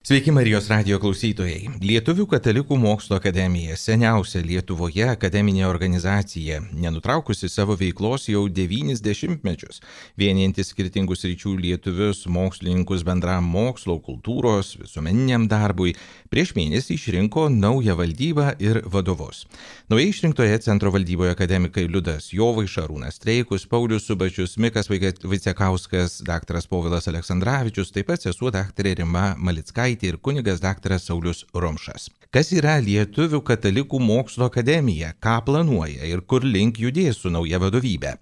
Sveiki Marijos radio klausytojai. Lietuvių katalikų mokslo akademija, seniausia Lietuvoje akademinė organizacija, nenutraukusi savo veiklos jau 90 mečius, vienijantis skirtingus ryčių lietuvius, mokslininkus bendram mokslo, kultūros, visuomeniniam darbui, prieš mėnesį išrinko naują valdybą ir vadovus. Naujai išrinktoje centro valdyboje akademikai Liudas Jovai, Šarūnas Streikus, Paulius Subačius, Mikas Vaicekauskas, dr. Povilas Aleksandраvičius, taip pat sesuo dr. Rima Malickai ir kunigas dr. Saulis Romšas. Kas yra Lietuvių katalikų mokslo akademija, ką planuoja ir kur link judės su nauja vadovybė.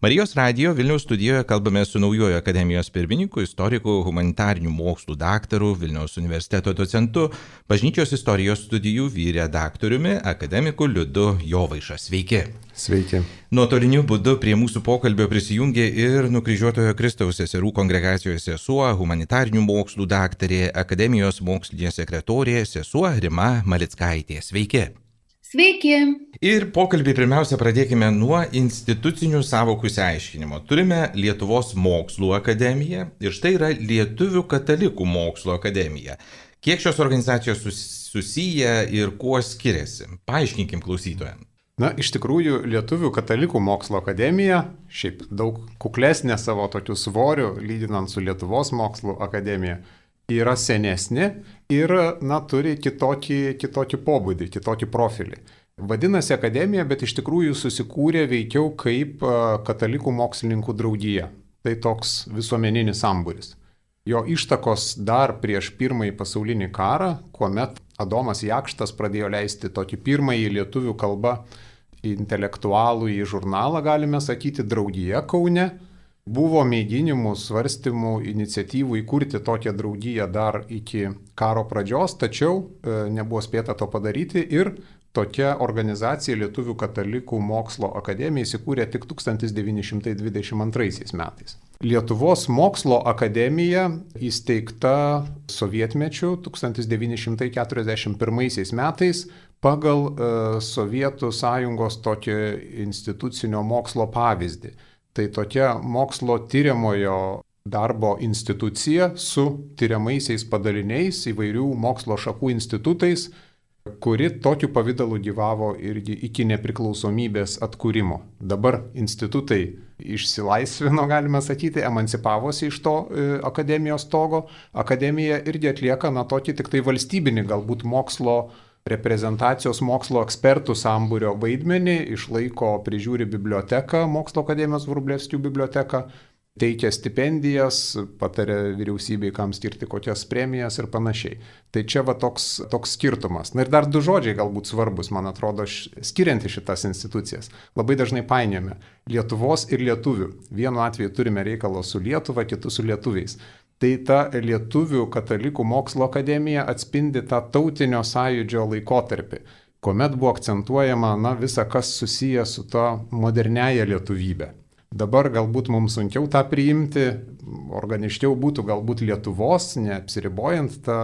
Marijos radio Vilniaus studijoje kalbame su naujojo akademijos pirmininku, istoriku, humanitarinių mokslų daktaru, Vilniaus universiteto docentu, bažnyčios istorijos studijų vyredaktoriumi, akademiku Liudu Jovaiša. Sveiki. Sveiki. Nuotoliniu būdu prie mūsų pokalbio prisijungė ir nukryžiuotojo Kristaus seserų kongregacijos sesuo, humanitarinių mokslų daktarė, akademijos mokslinė sekretorė, sesuo Rima Malickaitė. Sveiki. Sveiki. Ir pokalbį pirmiausia pradėkime nuo institucinių savokų įsiaiškinimo. Turime Lietuvos mokslų akademiją ir štai yra Lietuvių katalikų mokslo akademija. Kiek šios organizacijos susiję ir kuo skiriasi? Paaiškinkim klausytojams. Na, iš tikrųjų, Lietuvių katalikų mokslo akademija, šiaip daug kuklesnė savo tokiu svoriu, lyginant su Lietuvos mokslo akademija, yra senesnė ir, na, turi kitokį, kitokį pobūdį, kitokį profilį. Vadinasi akademija, bet iš tikrųjų susikūrė veikiau kaip katalikų mokslininkų draugija. Tai toks visuomeninis samburis. Jo ištakos dar prieš pirmąjį pasaulinį karą, kuomet Adomas Jakštas pradėjo leisti tokį pirmąjį lietuvių kalbą intelektualų į žurnalą, galime sakyti, draugija Kaune Buvo mėginimų, svarstymų, iniciatyvų įkurti tokią draugiją dar iki karo pradžios, tačiau e, nebuvo spėta to padaryti ir tokia organizacija Lietuvių katalikų mokslo akademija įsikūrė tik 1922 metais. Lietuvos mokslo akademija įsteigta sovietmečiu 1941 metais pagal e, Sovietų sąjungos tokio institucinio mokslo pavyzdį. Tai tokia mokslo tyriamojo darbo institucija su tyriamaisiais padaliniais įvairių mokslo šakų institutais, kuri tokiu pavydalu gyvavo irgi iki nepriklausomybės atkūrimo. Dabar institutai išsilaisvino, galime sakyti, emancipavosi iš to e, akademijos togo. Akademija irgi atlieka, na, tokį tik tai valstybinį galbūt mokslo reprezentacijos mokslo ekspertų sambūrio vaidmenį, išlaiko, prižiūri biblioteką, Mokslo akademijos Vrublevskių biblioteką, teikia stipendijas, patarė vyriausybei, kam skirti kokias premijas ir panašiai. Tai čia va toks, toks skirtumas. Na ir dar du žodžiai galbūt svarbus, man atrodo, skirianti šitas institucijas. Labai dažnai painiojame Lietuvos ir lietuvių. Vienu atveju turime reikalo su Lietuva, kitu su lietuviais. Tai ta Lietuvių katalikų mokslo akademija atspindi tą tautinio sąjūdžio laikotarpį, kuomet buvo akcentuojama, na, visa, kas susiję su to moderniaja lietuvybė. Dabar galbūt mums sunkiau tą priimti, organiškiau būtų galbūt Lietuvos, neapsiribojant tą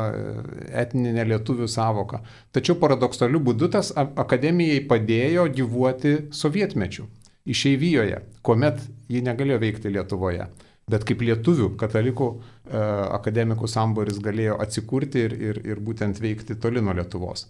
etninę lietuvių savoką. Tačiau paradoksaliu būdu tas akademijai padėjo gyvuoti sovietmečiu, išeivijoje, kuomet ji negalėjo veikti Lietuvoje bet kaip lietuvių katalikų e, akademikų samboris galėjo atsikurti ir, ir, ir būtent veikti toli nuo Lietuvos.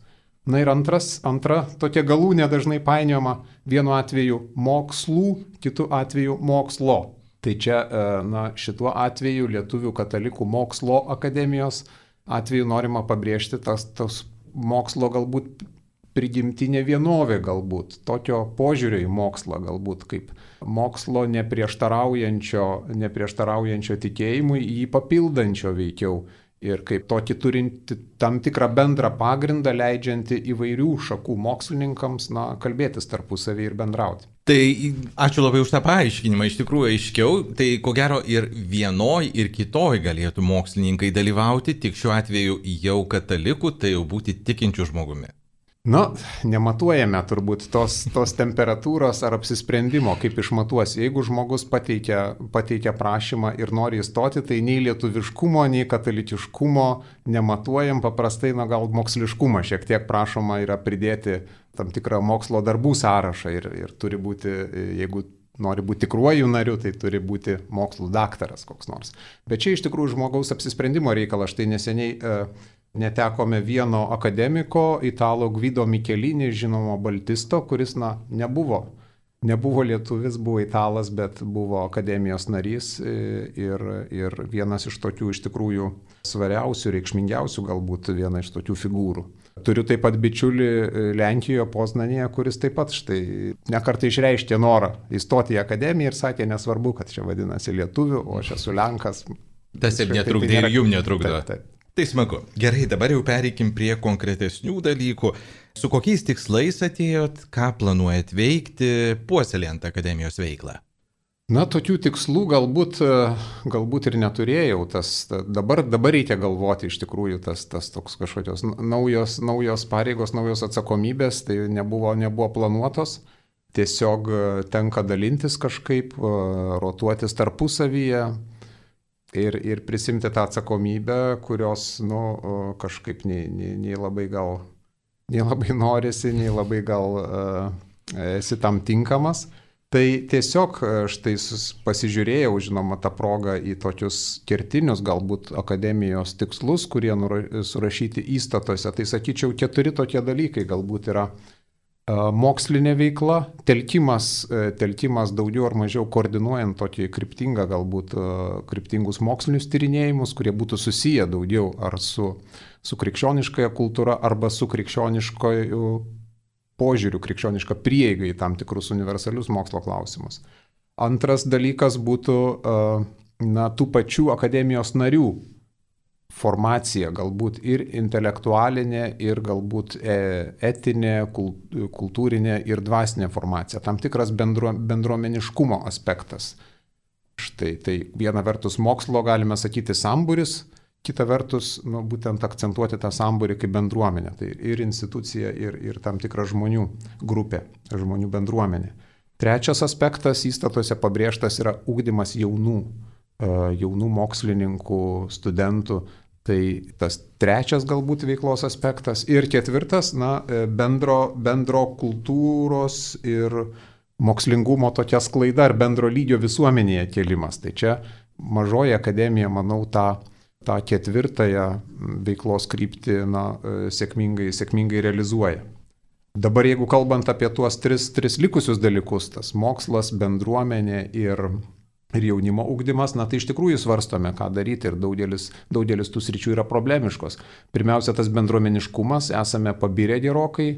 Na ir antras, antra tokia galūnė dažnai painiojama vienu atveju mokslų, kitu atveju mokslo. Tai čia, e, na, šituo atveju Lietuvių katalikų mokslo akademijos atveju norima pabrėžti tas, tas mokslo galbūt prigimtinė vienovė galbūt, tokio požiūrio į mokslą galbūt kaip mokslo neprieštaraujančio, neprieštaraujančio tikėjimui, jį papildančio veikiau ir kaip tokį turinti tam tikrą bendrą pagrindą, leidžianti įvairių šakų mokslininkams na, kalbėtis tarpusavį ir bendrauti. Tai ačiū labai už tą paaiškinimą, iš tikrųjų aiškiau, tai ko gero ir vienoj, ir kitoj galėtų mokslininkai dalyvauti, tik šiuo atveju jau katalikų, tai jau būti tikinčių žmogumi. Nu, nematuojame turbūt tos, tos temperatūros ar apsisprendimo, kaip išmatuosi. Jeigu žmogus pateikia, pateikia prašymą ir nori įstoti, tai nei lietuviškumo, nei katalikiškumo nematuojam, paprastai, na gal moksliškumą šiek tiek prašoma yra pridėti tam tikrą mokslo darbų sąrašą ir, ir turi būti, jeigu nori būti tikruoju nariu, tai turi būti mokslų daktaras koks nors. Bet čia iš tikrųjų žmogaus apsisprendimo reikalas. Štai neseniai e, netekome vieno akademiko, italo Gvido Mikelinį, žinomo baltisto, kuris, na, nebuvo nebuvo lietuvis, buvo italas, bet buvo akademijos narys e, ir, ir vienas iš tokių iš tikrųjų svariausių, reikšmingiausių galbūt viena iš tokių figūrų. Turiu taip pat bičiulį e, Lenkijoje, Poznanėje, kuris taip pat štai nekartai išreiškė norą įstoti į akademiją ir sakė, nesvarbu, kad čia vadinasi lietuvių, o aš esu Lenkas. Tas ir netrukdė, tai ir jum netrukdo. Taip, taip. Tai smagu. Gerai, dabar jau pereikim prie konkretesnių dalykų. Su kokiais tikslais atėjot, ką planuojat veikti, puoselėjant akademijos veiklą? Na, tokių tikslų galbūt, galbūt ir neturėjau. Tas, dabar, dabar reikia galvoti iš tikrųjų tas, tas toks kažkokios naujos, naujos pareigos, naujos atsakomybės, tai nebuvo, nebuvo planuotos. Tiesiog tenka dalintis kažkaip, rotuotis tarpusavyje, ir, ir prisimti tą atsakomybę, kurios, nu, kažkaip nei, nei, nei labai gal, nei labai norisi, nei labai gal uh, esi tam tinkamas. Tai tiesiog štai pasižiūrėjau, žinoma, tą progą į tokius kertinius galbūt akademijos tikslus, kurie surašyti įstatuose. Tai sakyčiau, keturi tokie dalykai galbūt yra uh, Mokslinė veikla, telkimas, telkimas daugiau ar mažiau koordinuojant tokį kryptingą, galbūt kryptingus mokslinius tyrinėjimus, kurie būtų susiję daugiau ar su, su krikščioniškąja kultūra, arba su krikščioniškoju požiūriu, krikščioniška prieiga į tam tikrus universalius mokslo klausimus. Antras dalykas būtų na, tų pačių akademijos narių formacija, galbūt ir intelektualinė, ir galbūt e, etinė, kultūrinė ir dvasinė formacija, tam tikras bendro, bendruomeniškumo aspektas. Štai tai viena vertus mokslo galime sakyti samburis, kita vertus nu, būtent akcentuoti tą samburį kaip bendruomenę. Tai ir institucija, ir, ir tam tikra žmonių grupė, žmonių bendruomenė. Trečias aspektas įstatuose pabrėžtas yra ūkdymas jaunų, jaunų mokslininkų, studentų, Tai tas trečias galbūt veiklos aspektas. Ir ketvirtas, na, e, bendro, bendro kultūros ir mokslingumo tokia sklaida ar bendro lygio visuomenėje kelimas. Tai čia mažoji akademija, manau, tą, tą ketvirtąją veiklos kryptį na, e, sėkmingai, sėkmingai realizuoja. Dabar jeigu kalbant apie tuos tris, tris likusius dalykus, tas mokslas, bendruomenė ir ir jaunimo ugdymas, na tai iš tikrųjų svarstome, ką daryti ir daugelis, daugelis tų sričių yra problemiškos. Pirmiausia, tas bendruomeniškumas, esame pabirę gerokai,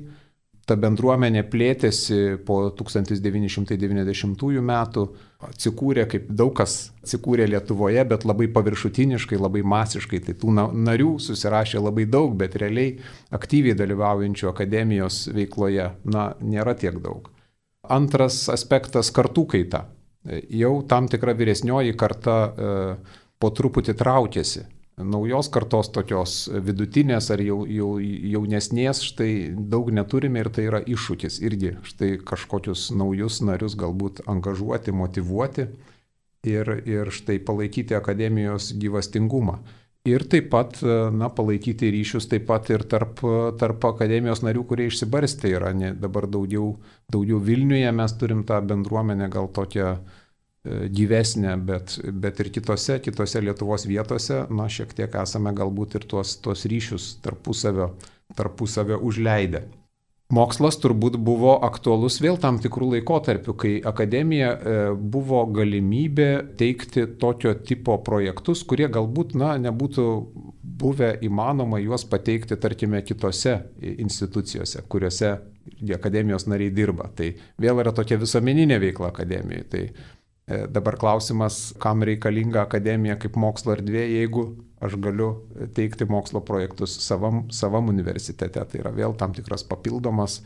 ta bendruomenė plėtėsi po 1990 metų, atsikūrė, kaip daug kas atsikūrė Lietuvoje, bet labai paviršutiniškai, labai masiškai, tai tų narių susirašė labai daug, bet realiai aktyviai dalyvaujančių akademijos veikloje, na, nėra tiek daug. Antras aspektas - kartų kaita jau tam tikra vyresnioji karta e, po truputį traukiasi. Naujos kartos tokios vidutinės ar jau, jau, jaunesnės štai daug neturime ir tai yra iššūkis irgi štai kažkokius naujus narius galbūt angažuoti, motivuoti ir, ir štai palaikyti akademijos gyvastingumą. Ir taip pat, na, palaikyti ryšius taip pat ir tarp, tarp akademijos narių, kurie išsibarstė yra. Ne, dabar daugiau, daugiau Vilniuje mes turim tą bendruomenę gal tokią e, gyvesnė, bet, bet ir kitose, kitose Lietuvos vietose, na, šiek tiek esame galbūt ir tuos, tuos ryšius tarpusavio, tarpusavio užleidę. Mokslas turbūt buvo aktualus vėl tam tikrų laikotarpių, kai akademija e, buvo galimybė teikti tokio tipo projektus, kurie galbūt na, nebūtų buvę įmanoma juos pateikti, tarkime, kitose institucijose, kuriuose akademijos nariai dirba. Tai vėl yra tokia visuomeninė veikla akademijoje. Tai dabar klausimas, kam reikalinga akademija kaip mokslo erdvė, jeigu aš galiu teikti mokslo projektus savam, savam universitete. Tai yra vėl tam tikras papildomas,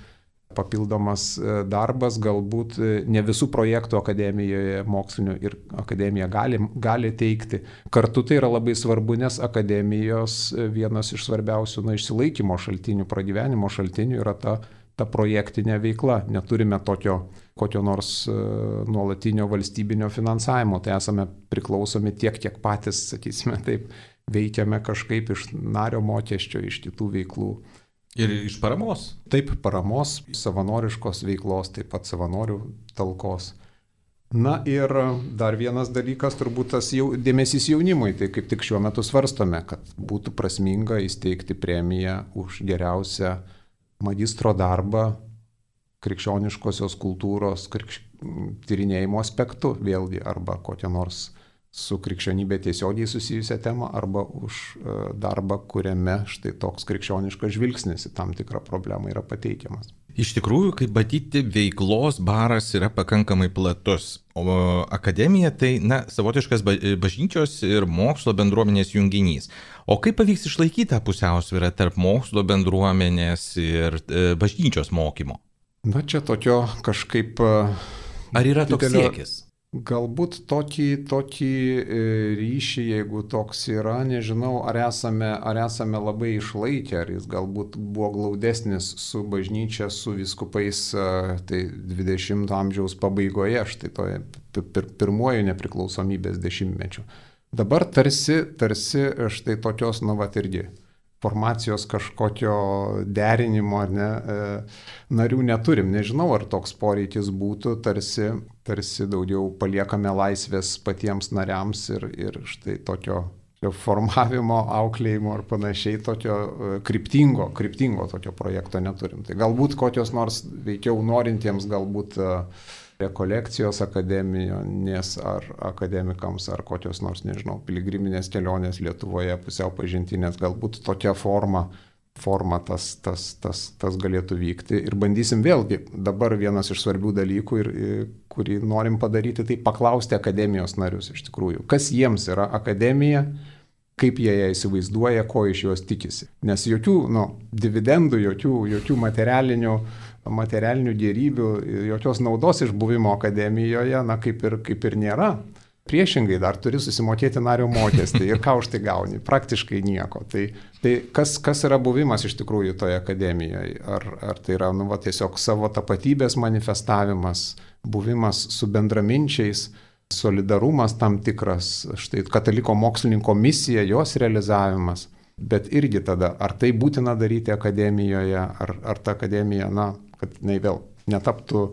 papildomas e, darbas, galbūt e, ne visų projektų akademijoje mokslinių ir akademija gali, gali teikti. Kartu tai yra labai svarbu, nes akademijos vienas iš svarbiausių na, išsilaikymo šaltinių, pragyvenimo šaltinių yra ta ta projektinė veikla. Neturime tokio kokio nors e, nuolatinio valstybinio finansavimo, tai esame priklausomi tiek, kiek patys, sakysime, taip, veikiame kažkaip iš nario mokesčio, iš kitų veiklų. Ir iš paramos? Taip, paramos, savanoriškos veiklos, taip pat savanorių talkos. Na ir dar vienas dalykas, turbūt tas jau, dėmesys jaunimui, tai kaip tik šiuo metu svarstome, kad būtų prasminga įsteigti premiją už geriausią magistro darbą krikščioniškosios kultūros krikš... tyrinėjimo aspektu, vėlgi, arba kokią nors su krikščionybė tiesiogiai susijusią temą, arba už e, darbą, kuriame štai toks krikščioniškas žvilgsnis į tam tikrą problemą yra pateikiamas. Iš tikrųjų, kaip matyti, veiklos baras yra pakankamai platus, o akademija tai, na, savotiškas bažnyčios ir mokslo bendruomenės junginys. O kaip pavyks išlaikyti tą pusiausvyrą tarp mokslo bendruomenės ir e, bažnyčios mokymo? Na, čia tokio kažkaip. E, Ar yra toks didelio... siekis? Galbūt tokį, tokį e, ryšį, jeigu toks yra, nežinau, ar esame, ar esame labai išlaikę, ar jis galbūt buvo glaudesnis su bažnyčia, su viskupais, e, tai 20-ojo amžiaus pabaigoje, štai toje pir, pirmojo nepriklausomybės dešimtmečių. Dabar tarsi, tarsi štai tokios, nu, va irgi formacijos kažkokio derinimo ar ne, e, narių neturim. Nežinau, ar toks poreikis būtų, tarsi, tarsi daugiau paliekame laisvės patiems nariams ir, ir štai tokio formavimo, auklėjimo ar panašiai tokio e, kryptingo, kryptingo tokio projekto neturim. Tai galbūt kokios nors veikiau norintiems galbūt uh, rekolekcijos akademijos ar akademikams ar kokios nors, nežinau, piligriminės kelionės Lietuvoje pusiau pažintinės, galbūt tokia forma, forma tas, tas, tas, tas galėtų vykti. Ir bandysim vėlgi, dabar vienas iš svarbių dalykų, ir, kurį norim padaryti, tai paklausti akademijos narius iš tikrųjų, kas jiems yra akademija, kaip jie ją įsivaizduoja, ko iš jos tikisi. Nes jokių nu, dividendų, jokių, jokių materialinių materialinių gerybių, jokios naudos iš buvimo akademijoje, na kaip ir, kaip ir nėra. Priešingai dar turi susimokėti nario mokestį ir ką už tai gauni? Praktiškai nieko. Tai, tai kas, kas yra buvimas iš tikrųjų toje akademijoje? Ar, ar tai yra nu, va, tiesiog savo tapatybės manifestavimas, buvimas su bendraminčiais, solidarumas tam tikras, štai kataliko mokslininko misija, jos realizavimas. Bet irgi tada, ar tai būtina daryti akademijoje, ar, ar ta akademija, na, kad jinai vėl netaptų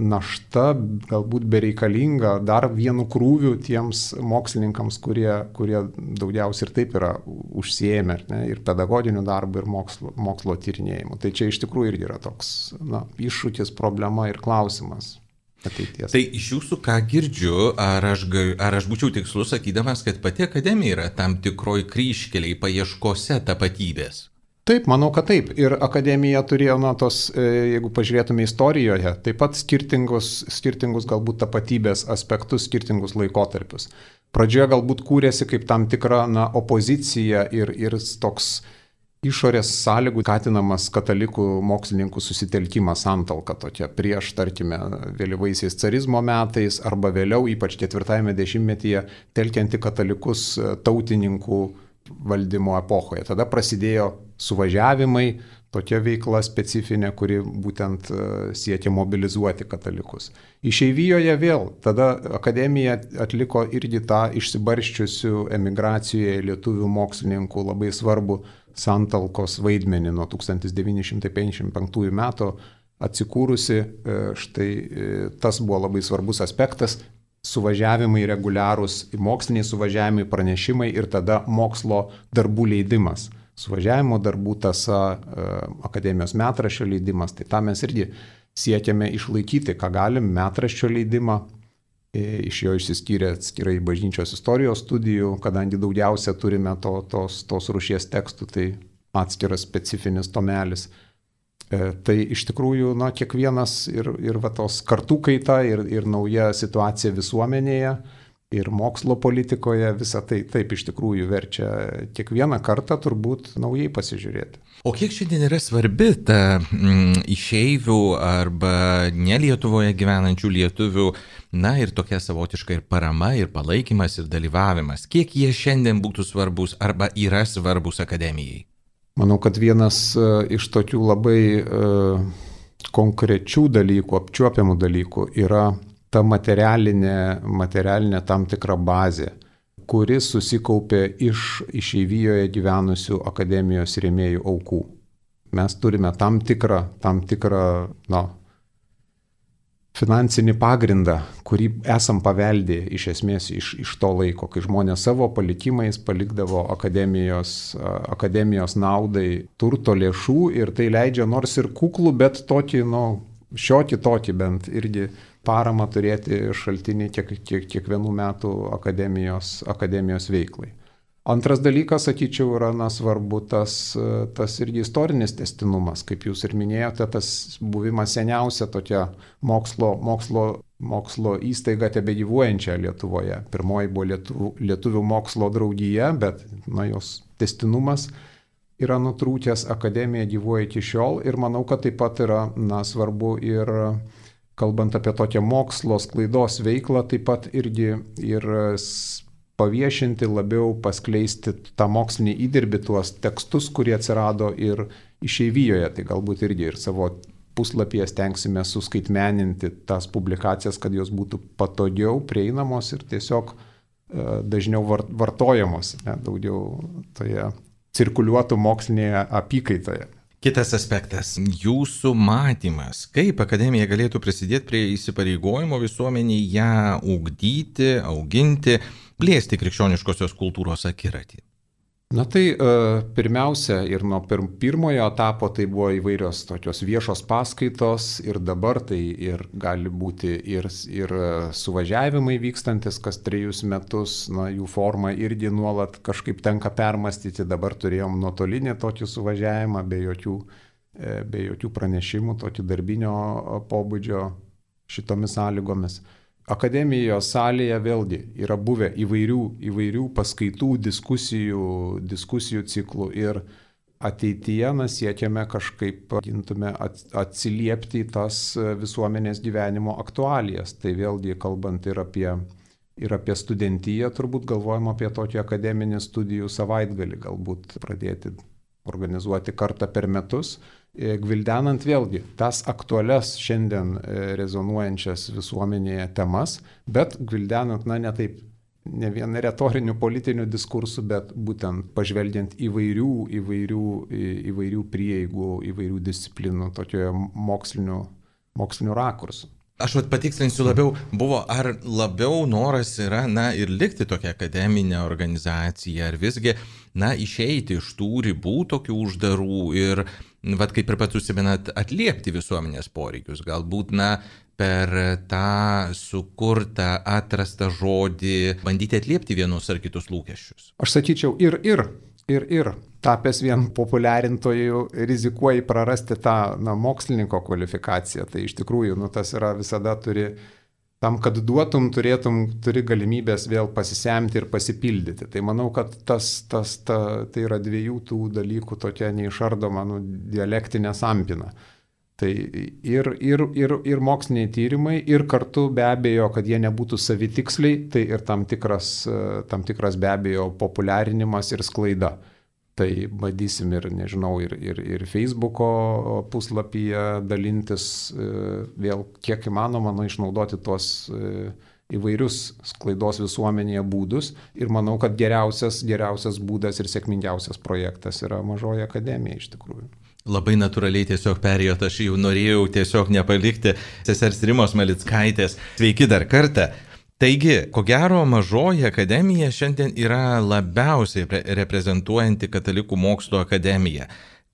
našta, galbūt bereikalinga dar vienu krūviu tiems mokslininkams, kurie, kurie daugiausiai ir taip yra užsiemę ne, ir pedagoginiu darbu, ir mokslo, mokslo tyrinėjimu. Tai čia iš tikrųjų irgi yra toks na, iššūkis, problema ir klausimas. Ateities. Tai iš jūsų ką girdžiu, ar aš, ar aš būčiau tikslus sakydamas, kad pati akademija yra tam tikroj kryškeliai paieškose tapatybės? Taip, manau, kad taip. Ir akademija turėjo, na, tos, e, jeigu pažiūrėtume istorijoje, taip pat skirtingus, skirtingus galbūt tapatybės aspektus, skirtingus laikotarpius. Pradžioje galbūt kūrėsi kaip tam tikra, na, opozicija ir, ir toks išorės sąlygų skatinamas katalikų mokslininkų susitelkimas santalka tokia prieš, tarkime, vėlyvaisiais carizmo metais arba vėliau, ypač ketvirtajame dešimtmetyje, telkianti katalikus tautininkų valdymo epochoje. Tada prasidėjo suvažiavimai, tokia veikla specifinė, kuri būtent e, siekia mobilizuoti katalikus. Išeivijoje vėl, tada akademija atliko irgi tą išsibarščiusių emigracijoje lietuvių mokslininkų labai svarbu santalkos vaidmenį nuo 1955 metų atsikūrusi, e, štai e, tas buvo labai svarbus aspektas, suvažiavimai reguliarūs, moksliniai suvažiavimai, pranešimai ir tada mokslo darbų leidimas. Suvažiavimo darbų tasa, e, akademijos metraščio leidimas, tai tą mes irgi siekiame išlaikyti, ką galim, metraščio leidimą, e, iš jo išsiskyrė atskirai bažnyčios istorijos studijų, kadangi daugiausia turime to, tos, tos rušies tekstų, tai atskiras specifinis tomelis. E, tai iš tikrųjų, na, kiekvienas ir, ir va, tos kartų kaita, ir, ir nauja situacija visuomenėje, ir mokslo politikoje, visa tai taip iš tikrųjų verčia kiekvieną kartą turbūt naujai pasižiūrėti. O kiek šiandien yra svarbi ta mm, išeivių arba ne Lietuvoje gyvenančių lietuvių, na ir tokia savotiška ir parama, ir palaikymas, ir dalyvavimas. Kiek jie šiandien būtų svarbus arba yra svarbus akademijai? Manau, kad vienas e, iš tokių labai e, konkrečių dalykų, apčiuopiamų dalykų yra ta materialinė, materialinė tam tikra bazė, kuri susikaupė iš išeivijoje gyvenusių akademijos rėmėjų aukų. Mes turime tam tikrą, tam tikrą na, finansinį pagrindą, kurį esam paveldė iš esmės iš, iš to laiko, kai žmonės savo palikimais palikdavo akademijos, akademijos naudai turto lėšų ir tai leidžia nors ir kuklų, bet tokį, nu, šiokį tokį bent irgi paramą turėti šaltinį kiek, kiek, kiekvienų metų akademijos, akademijos veiklai. Antras dalykas, sakyčiau, yra na, svarbu tas, tas irgi istorinis testinumas, kaip jūs ir minėjote, tas buvimas seniausia tokia mokslo, mokslo, mokslo įstaiga tebe gyvuojančia Lietuvoje. Pirmoji buvo Lietuvių, Lietuvių mokslo draugija, bet na, jos testinumas yra nutrūkęs, akademija gyvuoja iki šiol ir manau, kad taip pat yra na, svarbu ir kalbant apie tokią mokslo sklaidos veiklą, taip pat irgi ir paviešinti, labiau paskleisti tą mokslinį įdirbį, tuos tekstus, kurie atsirado ir išeivijoje. Tai galbūt irgi ir savo puslapyje stengsime suskaitmeninti tas publikacijas, kad jos būtų patogiau prieinamos ir tiesiog e, dažniau vartojamos, ne, daugiau toje cirkuliuotų mokslinėje apykaitoje. Kitas aspektas - jūsų matymas, kaip akademija galėtų prisidėti prie įsipareigojimo visuomeniai ją ugdyti, auginti, plėsti krikščioniškosios kultūros akiratį? Na tai e, pirmiausia ir nuo pirmojo etapo tai buvo įvairios tokios viešos paskaitos ir dabar tai ir gali būti ir, ir suvažiavimai vykstantis kas trejus metus, na jų formą irgi nuolat kažkaip tenka permastyti, dabar turėjom nuotolinį tokį suvažiavimą be jokių, e, be jokių pranešimų, tokį darbinio pobūdžio šitomis sąlygomis. Akademijos salėje vėlgi yra buvę įvairių, įvairių paskaitų, diskusijų, diskusijų ciklų ir ateityje mes siekiame kažkaip gintume atsiliepti į tas visuomenės gyvenimo aktualijas. Tai vėlgi kalbant ir apie, ir apie studentiją, turbūt galvojam apie tokį akademinį studijų savaitgalį, galbūt pradėti organizuoti kartą per metus gvildenant vėlgi tas aktualias šiandien e, rezonuojančias visuomenėje temas, bet gvildenant, na, ne taip, ne vien retorinių politinių diskursų, bet būtent pažvelgiant įvairių, įvairių, įvairių prieigų, įvairių disciplinų, tokioje mokslinių, mokslinių rakursų. Aš vat patikslinsiu labiau, buvo ar labiau noras yra, na, ir likti tokia akademinė organizacija, ar visgi, na, išeiti iš tų ribų tokių uždarų ir, vad kaip ir pats užsiminat, atliepti visuomenės poreikius. Galbūt, na, per tą sukurtą, atrastą žodį bandyti atliepti vienus ar kitus lūkesčius. Aš sakyčiau ir ir ir, ir tapęs vien populiarintojų rizikuoji prarasti tą na, mokslininko kvalifikaciją. Tai iš tikrųjų, nu, tas yra visada turi, tam, kad duotum, turėtum, turi galimybės vėl pasisemti ir pasipildyti. Tai manau, kad tas, tas ta, tai yra dviejų tų dalykų tokia neišardoma nu, dialektinė sampina. Tai ir, ir, ir, ir moksliniai tyrimai, ir kartu be abejo, kad jie nebūtų savitiksliai, tai ir tam tikras, tam tikras be abejo populiarinimas ir sklaida. Tai bandysim ir, nežinau, ir, ir, ir Facebook'o puslapyje dalintis vėl kiek įmanoma, nu, išnaudoti tuos įvairius sklaidos visuomenėje būdus ir manau, kad geriausias, geriausias būdas ir sėkmingiausias projektas yra mažoji akademija iš tikrųjų. Labai natūraliai tiesiog perėjot, aš jau norėjau tiesiog nepalikti sesers Rimos Malickaitės. Sveiki dar kartą. Taigi, ko gero, mažoji akademija šiandien yra labiausiai reprezentuojanti Katalikų mokslo akademija.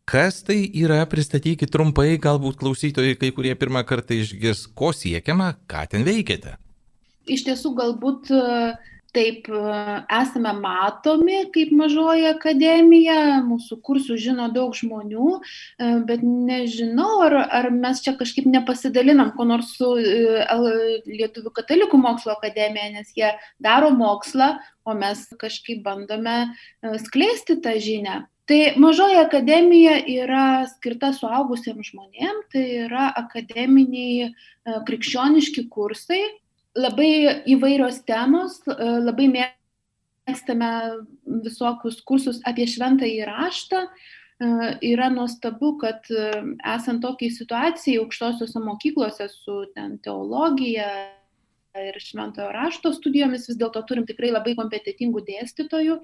Kas tai yra, pristatykit trumpai, galbūt klausytojai, kai kurie pirmą kartą išgirs, ko siekiama, ką ten veikiate. Iš tiesų, galbūt uh taip esame matomi kaip mažoji akademija, mūsų kursų žino daug žmonių, e, bet nežinau, ar, ar mes čia kažkaip nepasidalinam ko nors su e, Lietuvių katalikų mokslo akademija, nes jie daro mokslą, o mes kažkaip bandome e, skleisti tą žinią. Tai mažoji akademija yra skirta suaugusiems žmonėms, tai yra akademiniai krikščioniški kursai, labai įvairios temos, e, labai mėgstame visokius kursus apie šventąjį raštą. E, yra nuostabu, kad e, esant tokiai situacijai aukštosiuose mokyklose su ten teologija ir šventojo rašto studijomis vis dėlto turim tikrai labai kompetitingų dėstytojų,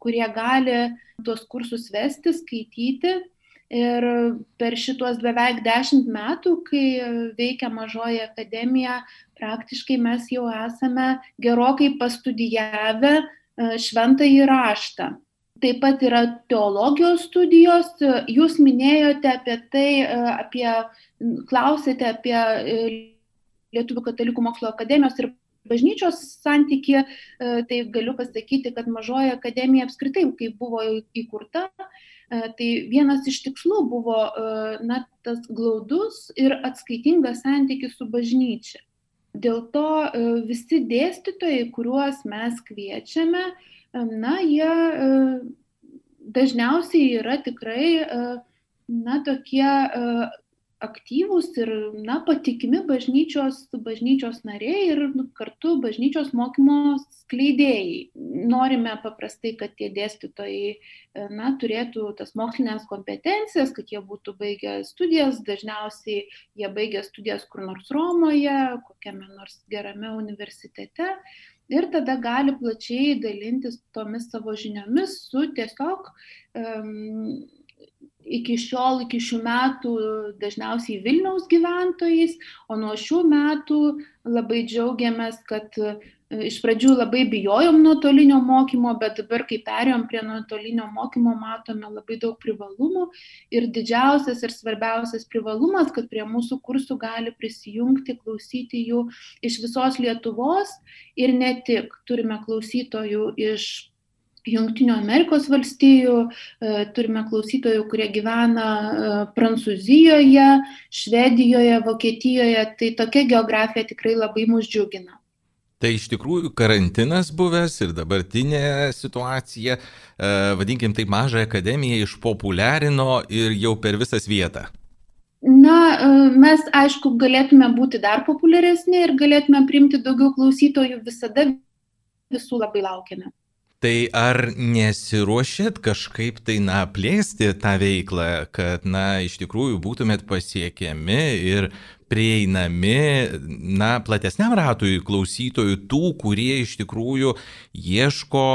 kurie gali tuos kursus vesti, skaityti Ir per šituos beveik dešimt metų, kai veikia mažoji akademija, praktiškai mes jau esame gerokai pastudijavę šventą įraštą. Taip pat yra teologijos studijos. Jūs minėjote apie tai, apie, klausėte apie Lietuvų katalikų mokslo akademijos ir bažnyčios santyki, tai galiu pasakyti, kad mažoji akademija apskritai, kai buvo įkurta, tai vienas iš tikslų buvo na, tas glaudus ir atskaitingas santykis su bažnyčia. Dėl to visi dėstytojai, kuriuos mes kviečiame, na, jie dažniausiai yra tikrai, na, tokie aktyvūs ir na, patikimi bažnyčios, bažnyčios nariai ir nu, kartu bažnyčios mokymo skleidėjai. Norime paprastai, kad tie dėstytojai na, turėtų tas mokslinės kompetencijas, kad jie būtų baigę studijas, dažniausiai jie baigia studijas kur nors Romoje, kokiame nors gerame universitete. Ir tada gali plačiai dalintis tomis savo žiniomis su tiesiog um, iki šiol, iki šių metų dažniausiai Vilniaus gyventojais, o nuo šių metų labai džiaugiamės, kad e, iš pradžių labai bijojom nuotolinio mokymo, bet dabar, kai perėjom prie nuotolinio mokymo, matome labai daug privalumų. Ir didžiausias ir svarbiausias privalumas, kad prie mūsų kursų gali prisijungti, klausyti jų iš visos Lietuvos ir ne tik. Turime klausytojų iš Junktinių Amerikos valstijų, e, turime klausytojų, kurie gyvena e, Prancūzijoje, Švedijoje, Vokietijoje, tai tokia geografija tikrai labai mus džiugina. Tai iš tikrųjų karantinas buvęs ir dabartinė situacija, e, vadinkim taip, mažą akademiją išpopuliarino ir jau per visas vietą. Na, mes aišku galėtume būti dar populiaresni ir galėtume priimti daugiau klausytojų, visada visų labai laukiame. Tai ar nesiruošėt kažkaip tai, na, plėsti tą veiklą, kad, na, iš tikrųjų būtumėt pasiekiami ir prieinami, na, platesniam ratui klausytojų, tų, kurie iš tikrųjų ieško,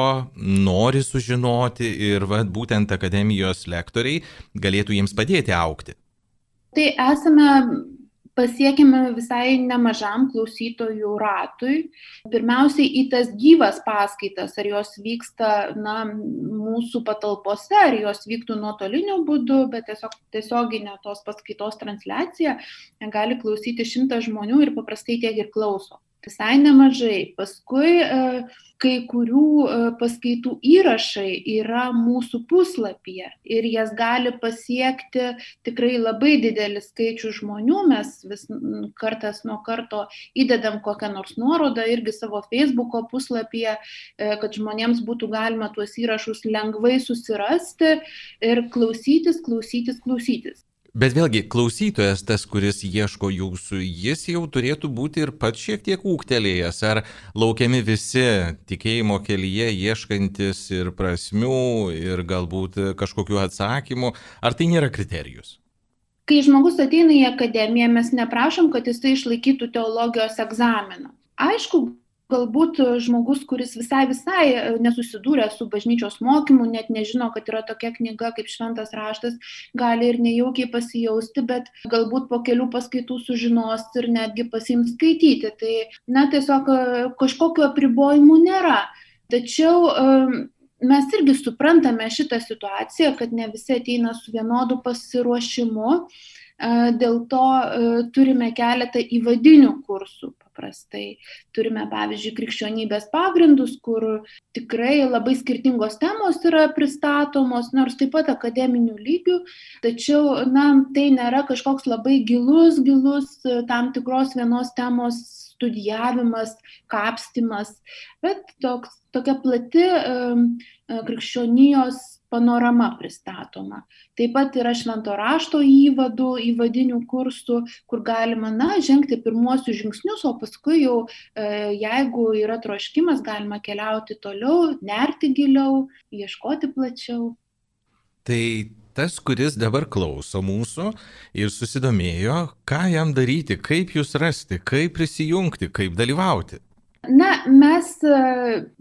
nori sužinoti ir, va, būtent akademijos lektoriai galėtų jiems padėti aukti? Tai esame pasiekėme visai nemažam klausytojų ratui. Pirmiausiai į tas gyvas paskaitas, ar jos vyksta na, mūsų patalpose, ar jos vyktų nuotoliniu būdu, bet tiesiog tiesioginė tos paskaitos transliacija gali klausyti šimtas žmonių ir paprastai tiek ir klauso visai nemažai. Paskui e, kai kurių e, paskaitų įrašai yra mūsų puslapyje ir jas gali pasiekti tikrai labai didelis skaičius žmonių. Mes vis kartas nuo karto įdedam kokią nors nuorodą irgi savo Facebook'o puslapyje, e, kad žmonėms būtų galima tuos įrašus lengvai susirasti ir klausytis, klausytis, klausytis. Bet vėlgi, klausytojas, tas, kuris ieško jūsų, jis jau turėtų būti ir pats šiek tiek ūktelėjęs, ar laukiami visi tikėjimo kelyje ieškantis ir prasmių, ir galbūt kažkokiu atsakymu, ar tai nėra kriterijus? Kai žmogus ateina į akademiją, mes neprašom, kad jisai išlaikytų teologijos egzaminą. Aišku, galbūt žmogus, kuris visai visai e, nesusidūrė su bažnyčios mokymu, net nežino, kad yra tokia knyga kaip šventas raštas, gali ir nejaukiai pasijausti, bet galbūt po kelių paskaitų sužinos ir netgi pasims skaityti. Tai, na, tiesiog e, kažkokio apribojimų nėra. Tačiau e, mes irgi suprantame šitą situaciją, kad ne visi ateina su vienodu pasiruošimu. Dėl to turime keletą įvadinių kursų paprastai. Turime, pavyzdžiui, krikščionybės pagrindus, kur tikrai labai skirtingos temos yra pristatomos, nors taip pat akademinių lygių, tačiau, na, tai nėra kažkoks labai gilus, gilus tam tikros vienos temos studijavimas, kapstimas, bet toks, tokia plati krikščionijos panorama pristatoma. Taip pat yra švento rašto įvadų, įvadinių kursų, kur galima, na, žengti pirmuosius žingsnius, o paskui jau, e, jeigu yra troškimas, galima keliauti toliau, nerti giliau, ieškoti plačiau. Tai tas, kuris dabar klauso mūsų ir susidomėjo, ką jam daryti, kaip jūs rasti, kaip prisijungti, kaip dalyvauti. Na, mes e,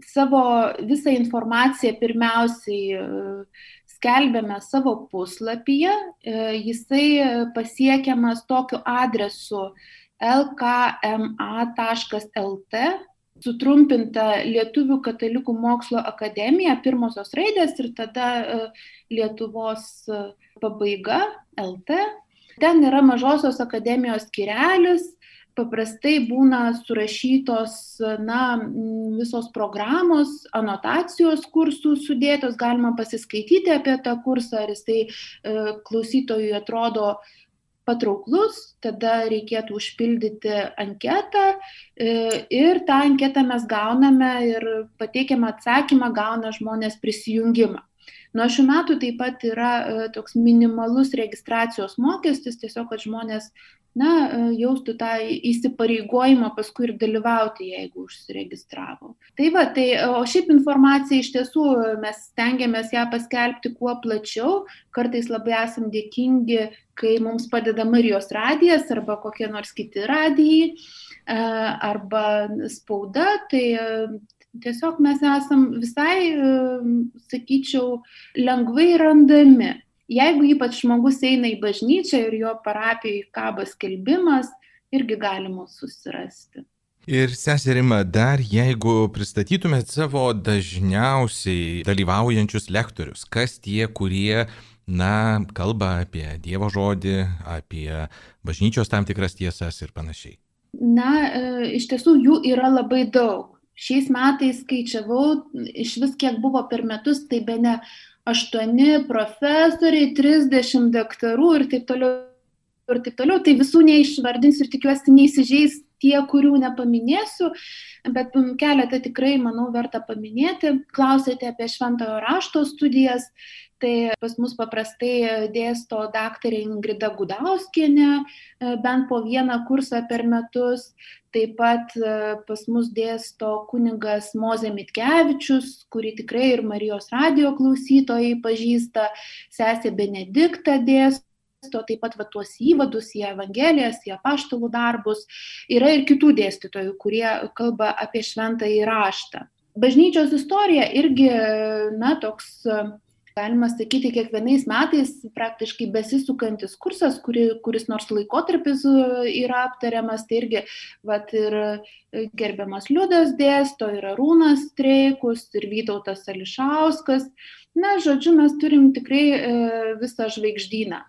savo visą informaciją pirmiausiai e, skelbiame savo puslapyje, jisai pasiekiamas tokiu adresu lkma.lt sutrumpinta Lietuvių katalikų mokslo akademija, pirmosios raidės ir tada e, Lietuvos e, pabaiga LT. Ten yra mažosios akademijos skirelis, paprastai būna surašytos na, visos programos, anotacijos kursų sudėtos, galima pasiskaityti apie tą kursą, ar jisai e, klausytojui atrodo patrauklus, tada reikėtų užpildyti anketą e, ir tą anketą mes gauname ir pateikiamą atsakymą gauna žmonės prisijungimą. Nuo šių metų taip pat yra e, toks minimalus registracijos mokestis, tiesiog, kad žmonės na, e, jaustų tą įsipareigojimą paskui ir dalyvauti, jeigu užsiregistravo. Tai va, tai, o šiaip informacija iš tiesų mes stengiamės ją paskelbti kuo plačiau, kartais labai esam dėkingi, kai mums padeda Marijos radijas arba kokie nors kiti radijai e, arba spauda, tai tiesiog mes esam visai, sakyčiau, lengvai randami Jeigu ypač žmogus eina į bažnyčią ir jo parapijoje kaba skelbimas, irgi galima susirasti. Ir seserima, dar jeigu pristatytumėt savo dažniausiai dalyvaujančius lektorius, kas tie, kurie, na, kalba apie Dievo žodį, apie bažnyčios tam tikras tiesas ir panašiai? Na, e, iš tiesų jų yra labai daug. Šiais metais skaičiavau, iš vis kiek buvo per metus, tai be ne aštuoni profesoriai, trisdešimt daktarų ir taip toliau. Ir taip toliau, tai visų neišvardinsiu ir tikiuosi neįsižeis tie, kurių nepaminėsiu, bet keletą tikrai, manau, verta paminėti. Klausėte apie šventojo rašto studijas, tai pas mus paprastai dėsto daktarė Ingrida Gudauskienė, bent po vieną kursą per metus. Taip pat e, pas mus dėsto kunigas Moze Mitkevičius, kurį tikrai ir Marijos radio klausytojai pažįsta, sesė Benedikta dėsto taip pat va, tuos įvadus į Evangelijas, į apaštalų darbus. Yra ir kitų dėstytojų, kurie kalba apie šventą įraštą. Bažnyčios istorija irgi, na, toks galima sakyti, kiekvienais metais praktiškai besisukantis kursas, kuri, kuris nors laikotarpis e, yra aptariamas, tai irgi vat, ir e, gerbiamas Liudas dėsto, ir Arūnas Streikus, ir Vytautas Ališauskas. Na, žodžiu, mes turim tikrai e, visą žvaigždyną.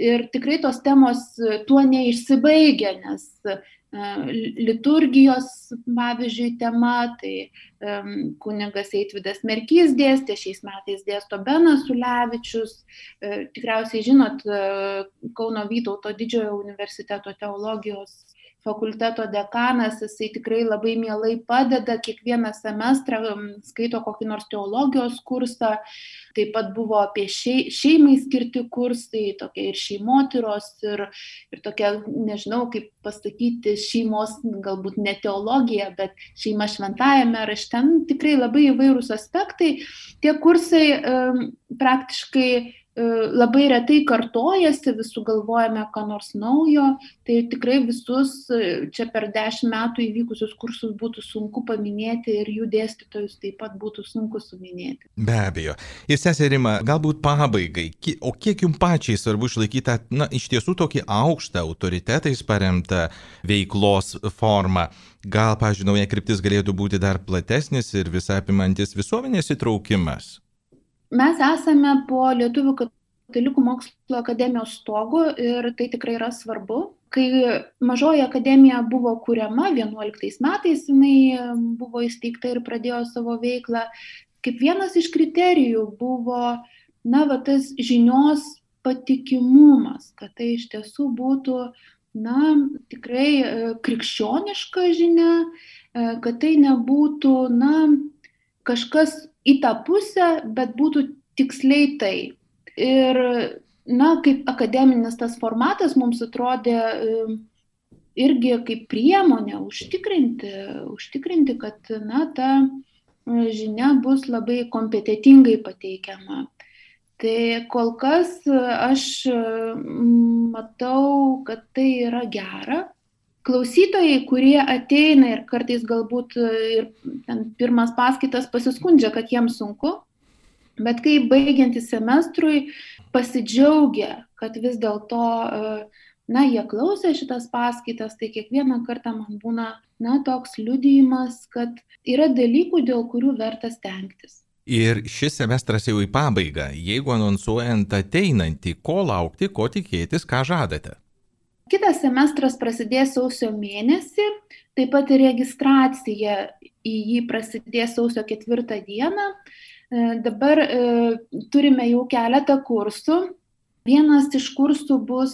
Ir tikrai tos temos tuo neišsibaigia, nes liturgijos, pavyzdžiui, tema, tai um, kunigas Eitvidas Merkys dėstė, šiais metais dėsto Benas Ulevičius, uh, tikriausiai žinot, Kauno Vytauto didžiojo universiteto teologijos fakulteto dekanas, jisai tikrai labai mielai padeda, kiekvieną semestrą skaito kokį nors teologijos kursą, taip pat buvo apie šeimai skirti kursai, tokie ir šeimotyros, ir, ir tokia, nežinau, kaip pasakyti, šeimos, galbūt ne teologija, bet šeima šventajame rašte, tikrai labai įvairūs aspektai. Tie kursai um, praktiškai labai retai kartojasi, vis sugalvojame ką nors naujo, tai tikrai visus e, čia per dešimt metų įvykusius kursus būtų sunku paminėti ir jų dėstytojus taip pat būtų sunku suminėti. Be abejo. Ir seserima, galbūt pabaigai, o kiek jums pačiai svarbu išlaikyti tą, na, iš tiesų tokį aukštą autoritetais paremtą veiklos formą? Gal, pažiūrėjau, nauja kryptis galėtų būti dar platesnis ir visapimantis visuomenės įtraukimas? Mes esame po Lietuvių katalikų mokslo akademijos stogu ir tai tikrai yra svarbu. Kai mažoji akademija buvo kuriama 11 metais, jinai buvo įsteigta ir pradėjo savo veiklą, kaip vienas iš kriterijų buvo, na, va, tas žinios patikimumas, kad tai iš tiesų būtų, na, tikrai e, krikščioniška žinia, e, kad tai nebūtų, na, kažkas į tą pusę, bet būtų tiksliai tai. Ir, na, kaip akademinis tas formatas mums atrodė irgi kaip priemonė užtikrinti, užtikrinti kad, na, ta žinia bus labai kompetitingai pateikiama. Tai kol kas aš matau, kad tai yra gera, klausytojai, kurie ateina ir kartais galbūt e, ir pirmas paskaitas pasiskundžia, kad jiems sunku, Bet kai baigiantis semestrui pasidžiaugia, kad vis dėlto, na, jie klausė šitas paskaitas, tai kiekvieną kartą man būna, na, toks liudijimas, kad yra dalykų, dėl kurių verta stengtis. Ir šis semestras jau į pabaigą. Jeigu anonsuojant ateinantį, ko laukti, ko tikėtis, ką žadate? Kitas semestras prasidės sausio mėnesį, taip pat ir registracija į jį prasidės sausio ketvirtą dieną. E, dabar e, turime jau keletą kursų. Vienas iš kursų bus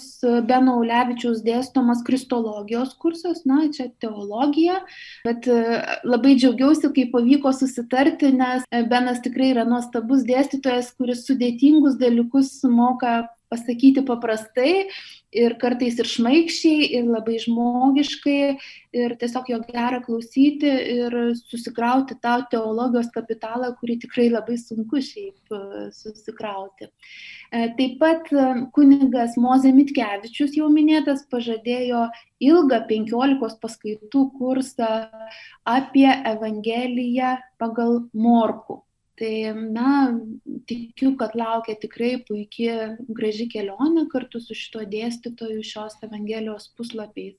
Beno Ulevičiaus dėstomas kristologijos kursas, na, čia teologija, bet e, labai džiaugiausi, kai pavyko susitarti, nes Benas tikrai yra nuostabus dėstytojas, kuris sudėtingus dalykus moka pasakyti paprastai ir kartais ir šmaikščiai, ir labai žmogiškai, ir tiesiog jo gera klausyti ir susikrauti tą teologijos kapitalą, kurį tikrai labai sunku šiaip e, susikrauti. E, taip pat e, kunigas Moze Mitkevičius, jau minėtas, pažadėjo ilgą 15 paskaitų kursą apie Evangeliją pagal Morku. Tai, na, tikiu, kad laukia tikrai puikia, graži kelionė kartu su šito dėstytoju šios Evangelijos puslapiais.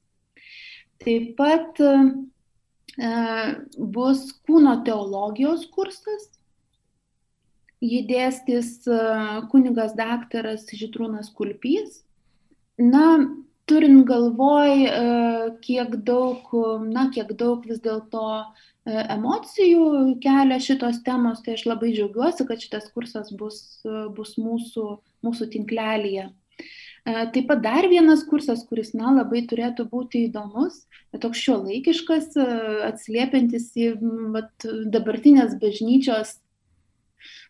Taip pat e, bus kūno teologijos kursas. Jį dėstys e, kunigas daktaras Žitrūnas Kulpys. Na, turint galvoj, e, kiek daug, na, kiek daug vis dėlto emocijų kelia šitos temos, tai aš labai džiaugiuosi, kad šitas kursas bus, e, bus mūsų, mūsų tinklelyje. E, taip pat dar vienas kursas, kuris, na, labai turėtų būti įdomus, toks šio laikiškas, atsliepiantis į vat, dabartinės bažnyčios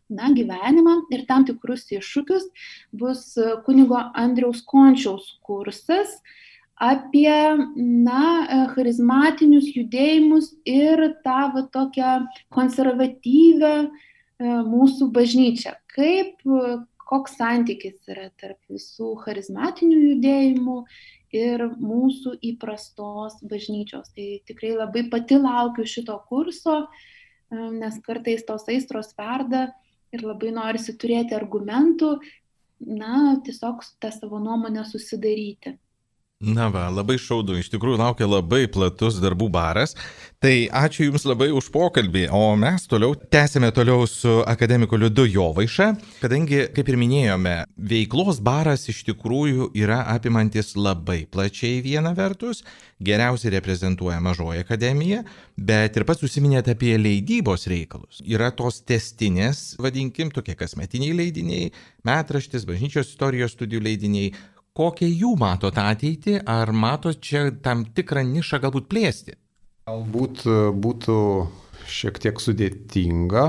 na, gyvenimą ir tam tikrus iššūkius, bus kunigo Andriaus Končiaus kursas, apie, na, e, charizmatinius judėjimus ir tą va, tokią konservatyvę e, mūsų bažnyčią. Kaip, koks santykis yra tarp visų charizmatinių judėjimų ir mūsų įprastos bažnyčios. Tai tikrai labai pati laukiu šito kurso, e, nes kartais tos aistros verda ir labai norisi turėti argumentų, na, tiesiog tą savo nuomonę susidaryti. Na va, labai šaudu, iš tikrųjų laukia labai platus darbų baras. Tai ačiū Jums labai už pokalbį, o mes toliau tęsime toliau su akademiku Liudu Jovaiša, kadangi, kaip ir minėjome, veiklos baras iš tikrųjų yra apimantis labai plačiai viena vertus, geriausiai reprezentuoja mažoji akademija, bet ir pats užsiminėte apie leidybos reikalus. Yra tos testinės, vadinkim, tokie kasmetiniai leidiniai, metraštis, bažnyčios istorijos studijų leidiniai, kokią jų matot ateitį, ar matot čia tam tikrą nišą galbūt plėsti? Galbūt e, būtų šiek tiek sudėtinga,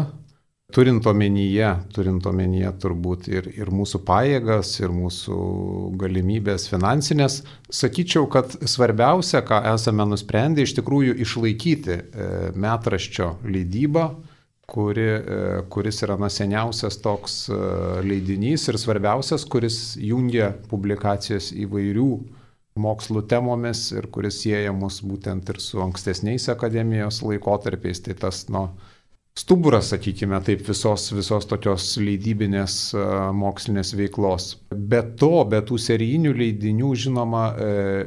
turint omenyje, turint omenyje turbūt ir, ir mūsų pajėgas, ir mūsų galimybės finansinės, sakyčiau, kad svarbiausia, ką esame nusprendę, iš tikrųjų išlaikyti e, metraščio leidybą, kuri, e, kuris yra na, seniausias toks e, leidinys ir svarbiausias, kuris jungia publikacijas įvairių mokslų temomis ir kuris sieja mus būtent ir su ankstesniais akademijos laikotarpiais. Tai tas, nu, stuburas, sakykime, taip visos, visos tokios leidybinės e, mokslinės veiklos. Be to, be tų serijinių leidinių, žinoma,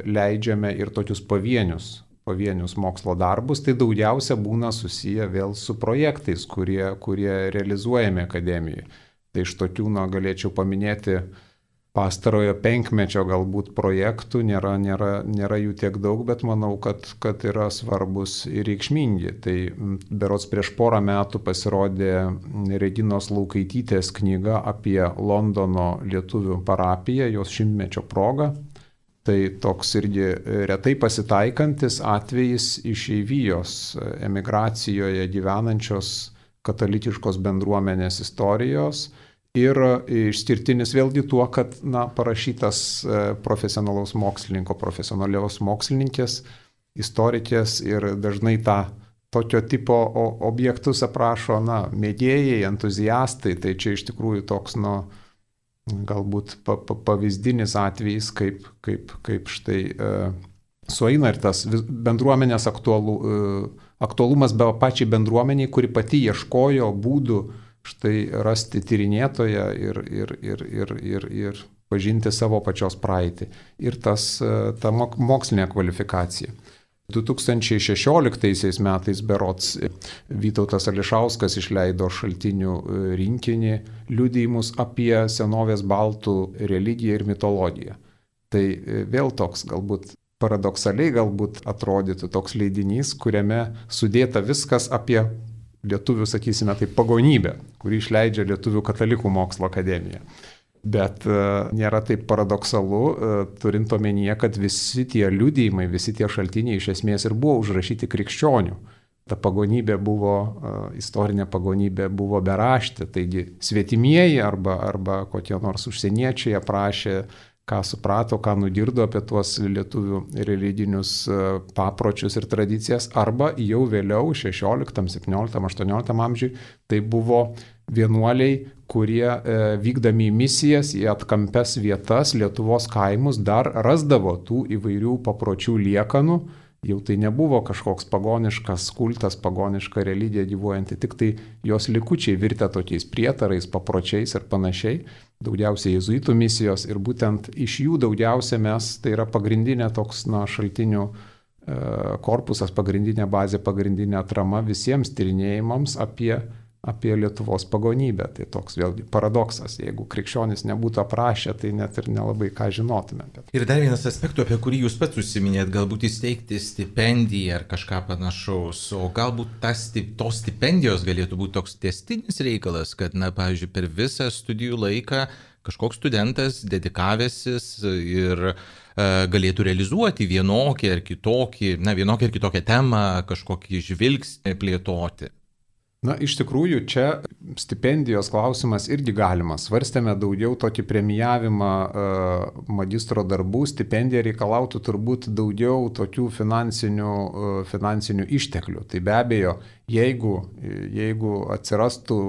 leidžiame ir tokius pavienius pavienius mokslo darbus, tai daugiausia būna susiję vėl su projektais, kurie, kurie realizuojami akademijoje. Tai iš tokių, na, galėčiau paminėti pastarojo penkmečio galbūt projektų, nėra, nėra, nėra jų tiek daug, bet manau, kad, kad yra svarbus ir reikšmingi. Tai berots prieš porą metų pasirodė Reginos Laukaitytės knyga apie Londono lietuvių parapiją, jos šimtmečio progą. Tai toks irgi retai pasitaikantis atvejis išeivijos emigracijoje gyvenančios katalikiškos bendruomenės istorijos ir išskirtinis vėlgi tuo, kad na, parašytas e, profesionalaus mokslininko, profesionalios mokslininkės, istorikės ir dažnai tą tokio tipo objektus aprašo na, mėgėjai, entuziastai, tai čia iš tikrųjų toks, nu, galbūt pa, pa, pavyzdinis atvejis, kaip, kaip, kaip štai e, sueina ir tas bendruomenės aktualu, e, aktualumas be pačiai bendruomeniai, kuri pati ieškojo būdų štai rasti tyrinėtoją ir, ir, ir, ir, ir, ir pažinti savo pačios praeitį. Ir tas, ta mokslinė kvalifikacija. 2016 metais berots Vytautas Ališauskas išleido šaltinių rinkinį liudijimus apie senovės baltų religiją ir mitologiją. Tai vėl toks galbūt paradoksaliai galbūt atrodytų toks leidinys, kuriame sudėta viskas apie lietuvių, sakysime, tai pagonybę, kurį išleidžia Lietuvių katalikų mokslo akademija. Bet e, nėra taip paradoksalu, e, turint omenyje, kad visi tie liudijimai, visi tie šaltiniai iš esmės ir buvo užrašyti krikščionių. Ta pagonybė buvo, e, istorinė pagonybė buvo beraštė, taigi svetimieji arba, arba kokie nors užsieniečiai aprašė ką suprato, ką nudirdo apie tuos lietuvių religinius e, papročius ir tradicijas, arba jau vėliau, 16, 17, 18 amžiui, tai buvo vienuoliai, kurie e, vykdami misijas į atkampes vietas Lietuvos kaimus dar rasdavo tų įvairių papročių liekanų, jau tai nebuvo kažkoks pagoniškas kultas, pagoniška religija gyvuojanti, tik tai jos likučiai virtę tokiais prietarais, papročiais ir panašiai, daugiausiai jezuitų misijos ir būtent iš jų daugiausia mes, tai yra pagrindinė toks na, šaltinių e, korpusas, pagrindinė bazė, pagrindinė atrama visiems tyrinėjimams apie apie Lietuvos pagonybę. Tai toks vėlgi paradoksas. Jeigu krikščionys nebūtų aprašę, tai net ir nelabai ką žinotume. Ir dar vienas aspektų, apie kurį jūs pats užsiminėt, galbūt įsteigti stipendiją ar kažką panašaus, o galbūt tas, tos stipendijos galėtų būti toks testinis reikalas, kad, na, pavyzdžiui, per visą studijų laiką kažkoks studentas dedikavęsis ir e, galėtų realizuoti vienokį ar kitokį, na, vienokį ar kitokią temą, kažkokį žvilgsnį plėtoti. Na, iš tikrųjų, čia stipendijos klausimas irgi galimas. Svarstėme daugiau tokį premijavimą uh, magistro darbų. Stipendija reikalautų turbūt daugiau tokių finansinių, uh, finansinių išteklių. Tai be abejo, jeigu, jeigu atsirastų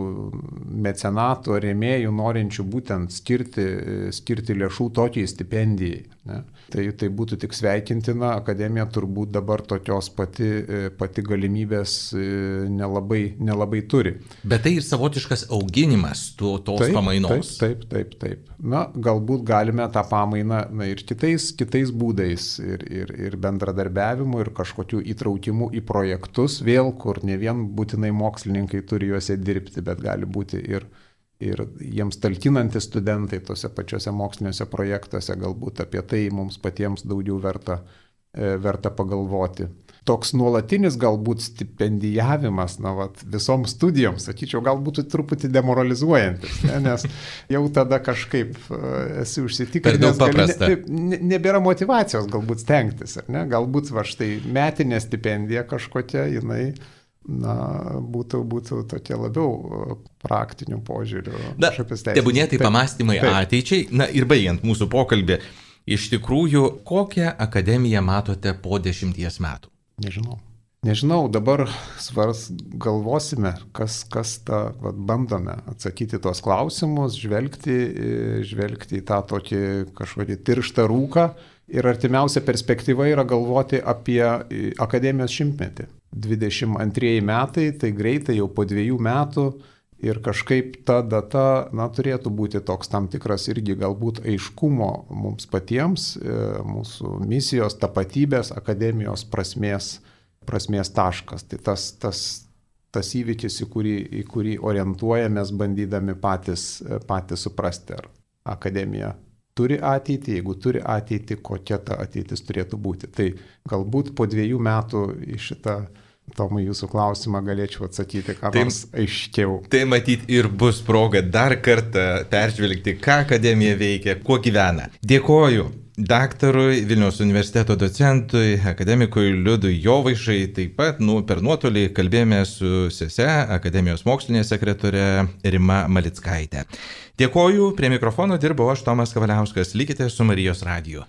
mecenatų ar rėmėjų norinčių būtent skirti, skirti lėšų tokiai stipendijai, ne, Tai, tai būtų tik sveikintina, akademija turbūt dabar tokios pati, e, pati galimybės e, nelabai, nelabai turi. Bet tai ir savotiškas auginimas tų, tos taip, pamainos. Taip, taip, taip, taip. Na, galbūt galime tą pamainą na, ir kitais, kitais būdais, ir, ir, ir bendradarbiavimu, ir kažkokiu įtraukimu į projektus, vėl kur ne vien būtinai mokslininkai turi juose dirbti, bet gali būti ir ir jiems talkinantys studentai tose pačiose moksliniuose projektuose, galbūt apie tai mums patiems daugiau verta, e, verta pagalvoti. Toks nuolatinis galbūt stipendijavimas, na, vat, visoms studijoms, sakyčiau, galbūt truputį demoralizuojantis, ne, nes jau tada kažkaip e, esi užsitikrinęs, ne, ne, nebėra motivacijos galbūt stengtis, ar ne, galbūt va štai metinė stipendija kažkokia, jinai na, būtų, būtų tokie labiau e, praktinių požiūrių. Na, tebūnė tai pamastymai Taip. ateičiai. Na ir baigiant mūsų pokalbį, iš tikrųjų, kokią akademiją matote po dešimties metų? Nežinau. Nežinau, dabar svars galvosime, kas, kas tą vat, bandome atsakyti tuos klausimus, žvelgti, e, žvelgti į tą tokį kažkokį tirštą rūką ir artimiausia perspektyva yra galvoti apie e, akademijos šimtmetį. 22 metai, tai greitai jau po dviejų metų ir kažkaip ta data, na, turėtų būti toks tam tikras irgi galbūt aiškumo mums patiems, e, mūsų misijos, tapatybės, akademijos prasmės, prasmės taškas. Tai tas, tas, tas įvykis, į kurį, į kurį orientuojamės, bandydami patys, patys suprasti, ar akademija turi ateitį, jeigu turi ateitį, kokia ta ateitis turėtų būti. Tai galbūt po dviejų metų į šitą Tomai, jūsų klausimą galėčiau atsakyti, ką tai, nors aiškiau. Tai matyt ir bus proga dar kartą peržvelgti, ką akademija veikia, kuo gyvena. Dėkoju daktarui, Vilniaus universiteto docentui, akademikui Liudui Jovaišai, taip pat nu, per nuotolį kalbėjome su SESE, akademijos mokslinė sekretorė Rima Malickaitė. Dėkoju, prie mikrofono dirbau aš Tomas Kavaliauskas, likite su Marijos radiju.